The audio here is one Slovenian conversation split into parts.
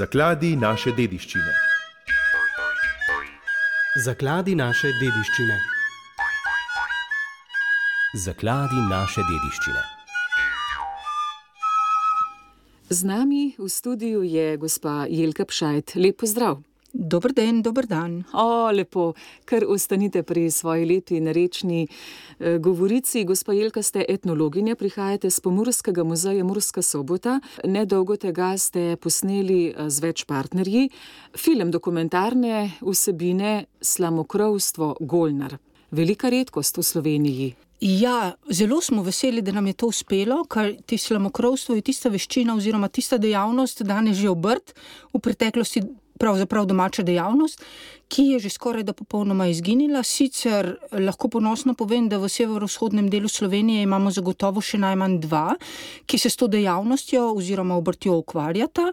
Zakladi naše dediščine. Zakladi naše dediščine. Zakladi naše dediščine. Z nami v studiu je gospa Jelka Pšajt. Lep pozdrav. Dober dan, dober dan. O, lepo, kar ostanite pri svoji lepi narečni eh, govorici. Gospa Jelka, ste etnologinja, prihajate z Pomorskega muzeja Murska sobota. Nedolgo tega ste posneli eh, z več partnerji film dokumentarne vsebine Slamokrovstvo Golnar. Velika redkost v Sloveniji. Ja, zelo smo veseli, da nam je to uspelo, ker ti slamokrovstvo je tista veščina oziroma tista dejavnost, danes že obrt, v preteklosti pravzaprav domača dejavnost, ki je že skoraj da popolnoma izginila. Sicer lahko ponosno povem, da v severovzhodnem delu Slovenije imamo zagotovo še najmanj dva, ki se s to dejavnostjo oziroma obrtjo ukvarjata.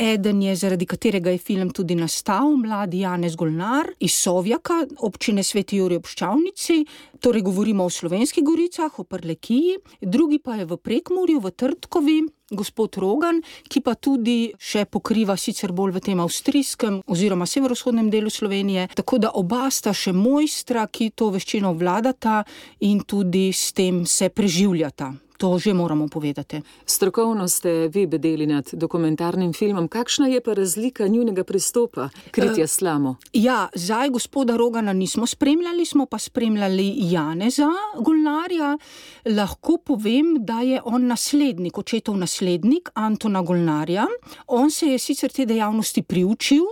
Eden je, zaradi katerega je film tudi nastal, mladi Janez Golnar iz Sovjaka, občine Sveti Juri obščavnici, torej govorimo o slovenskih goricah, o Prlekiji, drugi pa je v Prekmurju, v Trtkovi gospod Rogan, ki pa tudi še pokriva sicer bolj v tem avstrijskem oziroma severovzhodnem delu Slovenije. Tako da oba sta še mojstra, ki to veščino vladata in tudi s tem se preživljata. To že moramo povedati. Strokovno ste vi bedeli nad dokumentarnim filmom. Kakšna je pa razlika njunega pristopa, kritja slamo? Uh, ja, zdaj gospoda Rogana nismo spremljali, smo pa spremljali Janeza Golnarja. Lahko povem, da je on naslednik, očetov naslednik Antona Golnarja. On se je sicer te dejavnosti priučil,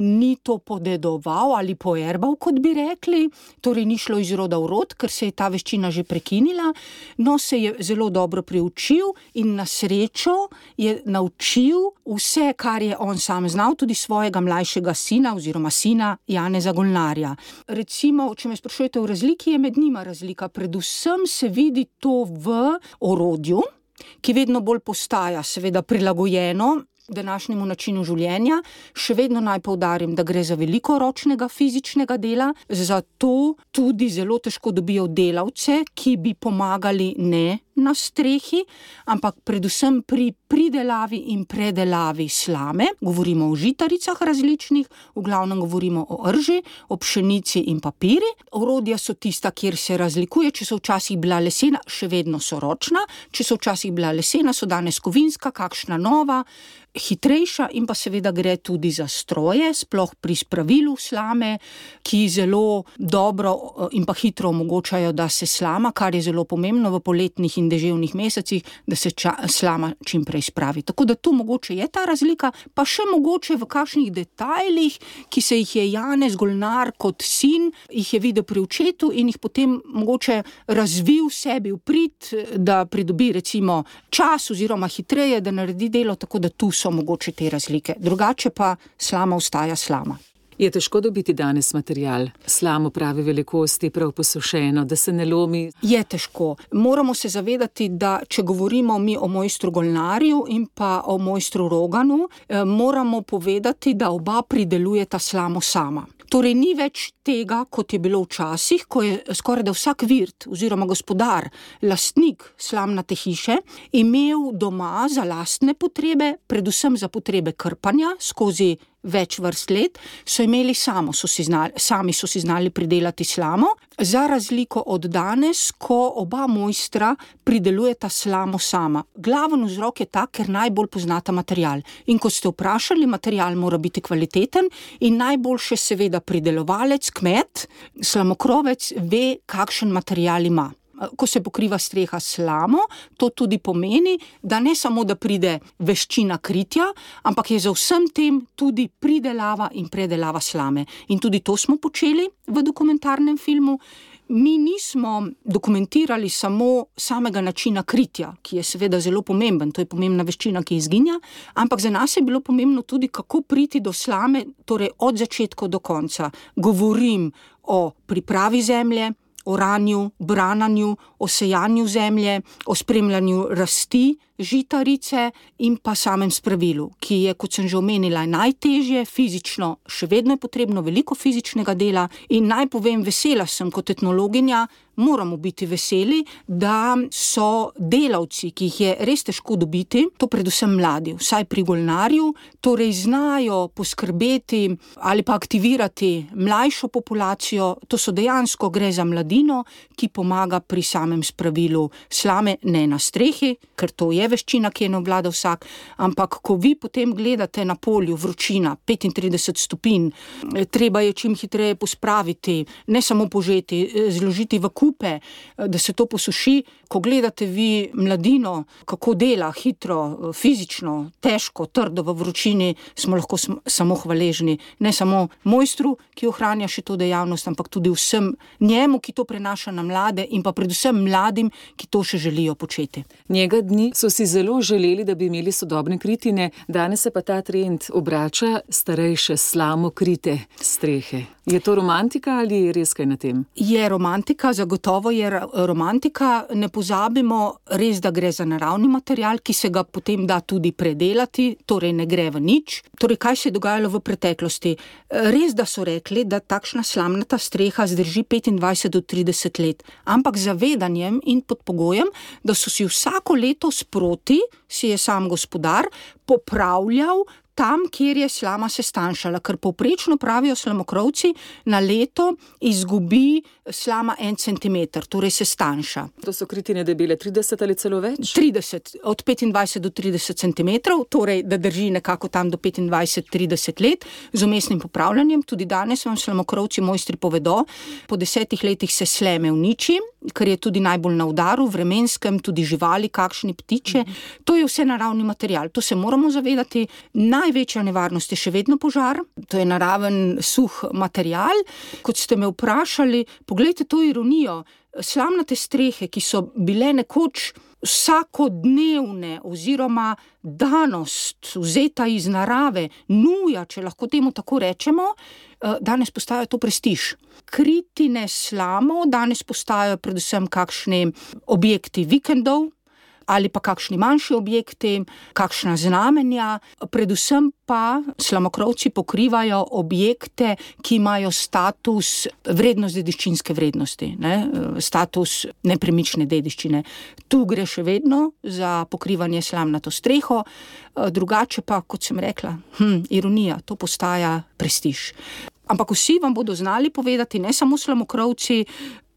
ni to podedoval ali poerbal, kot bi rekli, torej ni šlo iz roda v rod, ker se je ta veščina že prekinila, no se je zelo dobro priučil in na srečo je naučil vse, kar je on sam znal, tudi svojega mlajšega sina oziroma sina Janeza Golnarja. Recimo, če me sprašujete o razliki, je med njima razlika. Predvsem se vidi to v orodju. Ki vedno bolj postaja, seveda, prilagojeno današnjemu načinu življenja. Še vedno naj poudarim, da gre za veliko ročnega fizičnega dela, zato tudi zelo težko dobijo delavce, ki bi pomagali ne na strehi, ampak predvsem pri pridelavi in predelavi slame. Govorimo o žitaricah različnih, v glavnem govorimo o rži, o pšenici in papiri. Orodja so tista, kjer se razlikuje, če so včasih bila lesena, še vedno so ročna, če so včasih bila lesena, so danes kovinska, kakšna nova hitrejša in pa seveda gre tudi za stroje, sploh pri spravilu slame, ki zelo dobro eh, in pa hitro omogočajo, da se slama, kar je zelo pomembno v poletnih in deževnih mesecih, da se ča, slama čim prej spravi. Tako da tu mogoče je ta razlika, pa še mogoče v kakšnih detajlih, ki se jih je Janez Golnar kot sin, jih je videl pri očetu in jih potem mogoče razvil sebi v prid, da pridobi recimo čas oziroma hitreje, da naredi delo, tako da tu so mogoče te razlike. Drugače pa slama ostaja slama. Je težko dobiti danes material, slamo pravi velikosti, prav posušeno, da se ne lomi? Je težko. Moramo se zavedati, da če govorimo mi o mojstru Golnarju in pa o mojstru Roganu, eh, moramo povedati, da oba pridelujeta slamo sama. Torej, ni več tega, kot je bilo včasih, ko je skoraj da vsak virt oziroma gospodar, lastnik slamnate hiše, imel doma za lastne potrebe, predvsem za potrebe krpanja skozi več vrst let, so imeli samo, so znali, sami so si znali pridelati slamo, za razliko od danes, ko oba mojstra pridelujeta slamo sama. Glaven vzrok je ta, ker najbolj poznata material. In ko ste vprašali, material mora biti kvaliteten in najboljše seveda pridelovalec, kmet, slamokrovec ve, kakšen material ima ko se pokriva streha slamo, to tudi pomeni, da ne samo, da pride veščina kritja, ampak je za vsem tem tudi pridelava in predelava slame. In tudi to smo počeli v dokumentarnem filmu. Mi nismo dokumentirali samo samega načina kritja, ki je seveda zelo pomemben, to je pomembna veščina, ki izginja, ampak za nas je bilo pomembno tudi, kako priti do slame, torej od začetka do konca. Govorim o pripravi zemlje, oranju, brananju, osejanju zemlje, o spremljanju rasti žitarice in pa samem spravilu, ki je, kot sem že omenila, najtežje fizično, še vedno je potrebno veliko fizičnega dela. In naj povem, vesela sem kot etnologinja, moramo biti veseli, da so delavci, ki jih je res težko dobiti, to predvsem mladi, vsaj pri Golnarju, torej znajo poskrbeti ali pa aktivirati mlajšo populacijo. To so dejansko gre za mladino, ki pomaga pri samem spravilu slame, ne na strehi, ker to je veščina, ki je ne obvlada vsak. Ampak, ko vi potem gledate na polju vročina, 35 stopinj, treba je čim hitreje pospraviti, ne samo požeti, zložiti v kup kupe, eh, da se to posuši. Ko gledate vi mladino, kako dela hitro, eh, fizično, težko, trdo v vročini, smo lahko samo hvaležni. Ne samo mojstru, ki ohranja še to dejavnost, ampak tudi vsem njemu, ki to prenaša na mlade in pa predvsem mladim, ki to še želijo početi. Njega dni so si zelo želeli, da bi imeli sodobne kritine, danes se pa ta trend obrača starejše, slamo krite strehe. Je to romantika ali je res kaj na tem? Je romantika, zagotovo je romantika. Ne pozabimo, res, da gre za naravni material, ki se ga potem da tudi predelati, torej ne gre v nič. Torej, kaj se je dogajalo v preteklosti? Res, da so rekli, da takšna slamnata streha zdrži 25 do 30 let, ampak zavedanjem in pod pogojem, da so si vsako leto sproti, si je sam gospodar, popravljal tam, kjer je slama se stanjšala, ker povprečno pravijo slamokrovci, na leto izgubi slama en centimeter, torej se stanjša. To so kritine debele 30 ali celo več? 30, od 25 do 30 centimetrov, torej da drži nekako tam do 25-30 let, z umestnim popravljanjem. Tudi danes vam slamokrovci mojstri povedo, po desetih letih se sleme uniči, ker je tudi najbolj na udaru, vremenskem, tudi živali, kakšni ptiče. To je vse naravni material, to se moramo zavedati. Največja nevarnost je še vedno požar, to je naraven suh material. Kot ste me vprašali, Poglejte to ironijo. Slamnate strehe, ki so bile nekoč vsakodnevne, oziroma danost, vzeta iz narave, nuja, če lahko temu tako rečemo, eh, danes postajajo to prestiž. Kritine slamo danes postajajo predvsem kakšni objekti vikendov, ali pa kakšni manjši objekti, kakšna znamenja, predvsem pa slamokrovci pokrivajo objekte, ki imajo status vrednost dediščinske vrednosti, ne? status nepremične dediščine. Tu gre še vedno za pokrivanje slamnato streho, drugače pa, kot sem rekla, hm, ironija, to postaja prestiž. Ampak vsi vam bodo znali povedati, ne samo slamokrovci,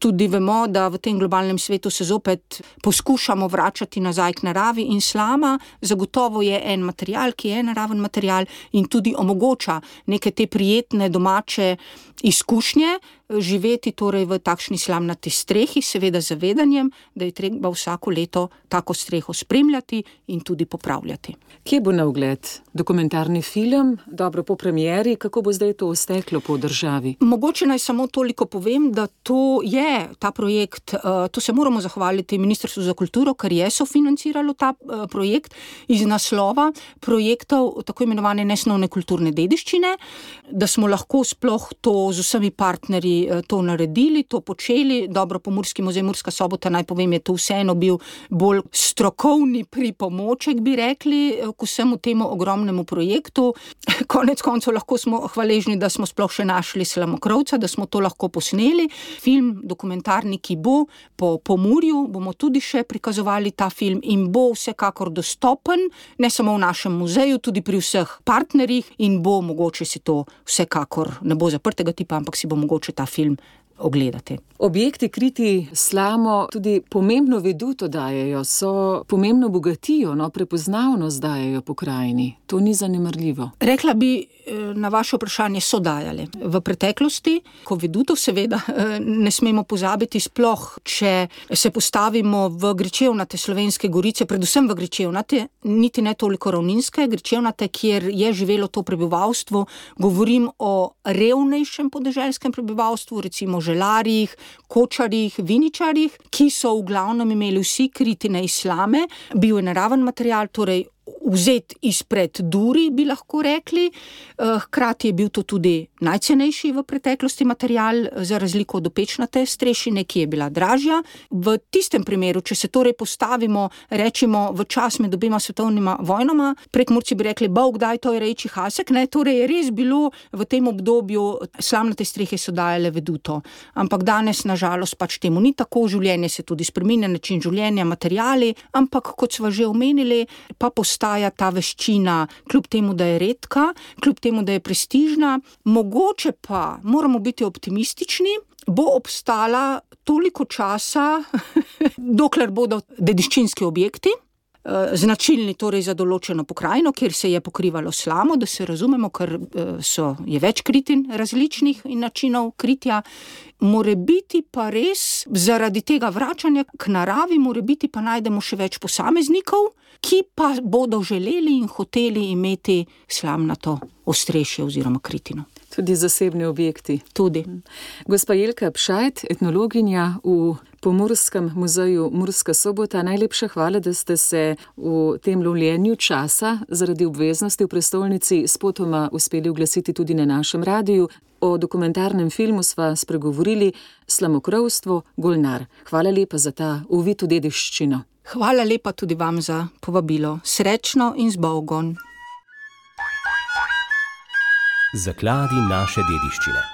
tudi vemo, da v tem globalnem svetu se zopet poskušamo vračati nazaj k naravi in slama, zagotovo je en material, ki je naraven material in tudi omogoča neke te prijetne domače izkušnje, živeti torej v takšni slamnati strehi, seveda zavedanjem, da je treba vsako leto tako streho spremljati in tudi popravljati. Kje bo na ogled dokumentarni film, dobro po premjeri, kako bo zdaj to steklo po državi? Mogoče naj samo toliko povem, da to je ta projekt, to se moramo zahvaliti Ministrstvu za kulturo, ker je sofinanciralo ta projekt iz naslova projektov tako imenovane nesnovne kulturne dediščine, da smo lahko sploh to z vsemi partnerji Eh, to naredili, to počeli. Dobro, Pomorski muzej Murska sobota, naj povem, je to vseeno bil bolj strokovni pripomoček, bi rekli, eh, k vsemu temu ogromnemu projektu. Konec koncev lahko smo hvaležni, da smo sploh še našli Slamokrovca, da smo to lahko posneli. Film, dokumentarni, ki bo po Pomorju, bomo tudi še prikazovali ta film in bo vsekakor dostopen, ne samo v našem muzeju, tudi pri vseh partnerjih in bo mogoče si to vsekakor, ne bo zaprtega tipa, ampak si bo mogoče ta film ogledati. Objekti kriti slamo tudi pomembno veduto dajejo, so pomembno bogatijo, no, prepoznavnost dajejo pokrajini. To ni zanemrljivo. Rekla bi na vaše vprašanje, so dajali. V preteklosti, ko veduto seveda eh, ne smemo pozabiti, sploh če se postavimo v grečevnate slovenske gorice, predvsem v grečevnate, niti ne toliko ravninske, grečevnate, kjer je živelo to prebivalstvo, govorim o revnejšem podeželskem prebivalstvu, recimo želarjih, kočarjih, viničarjih, ki so v glavnem imeli vsi kritine islame, bil je naraven material, torej vzet izpred duri, bi lahko rekli. Eh, hkrati je bil to tudi najcenejši v preteklosti material, za razliko od opečnate strešine, ki je bila dražja. V tistem primeru, če se torej postavimo, rečemo v čas med obima svetovnima vojnama, prek Murci bi rekli, bog, kdaj to je reči hasek, ne, torej je res bilo v tem obdobju slamnate strehe so dajale veduto. Ampak danes, nažalost, pač temu ni tako, življenje se tudi spremenja, način življenja, materiali, ampak kot smo že omenili, pa postaja ta veščina, kljub temu, da je redka, kljub temu, da je prestižna, mogoče pa moramo biti optimistični. Bo obstala toliko časa, dokler bodo dediščinski objekti, značilni torej za določeno pokrajino, kjer se je pokrivalo slamo, da se razumemo, ker eh, so, je več kritin različnih in načinov kritja. More biti pa res zaradi tega vračanja k naravi, more biti pa najdemo še več posameznikov, ki pa bodo želeli in hoteli imeti slamnato ostrešje oziroma kritino. Tudi zasebni objekti. Tudi. Gospa Jelka Pšajt, etnologinja v Pomorskem muzeju Murska sobota, najlepša hvala, da ste se v tem lovljenju časa zaradi obveznosti v prestolnici spotoma uspeli oglasiti tudi na našem radiju. O dokumentarnem filmu sva spregovorili Slamokrovstvo Golnar. Hvala lepa za ta uvid v dediščino. Hvala lepa tudi vam za povabilo. Srečno in z Bogom. Zakladi naše dediščine.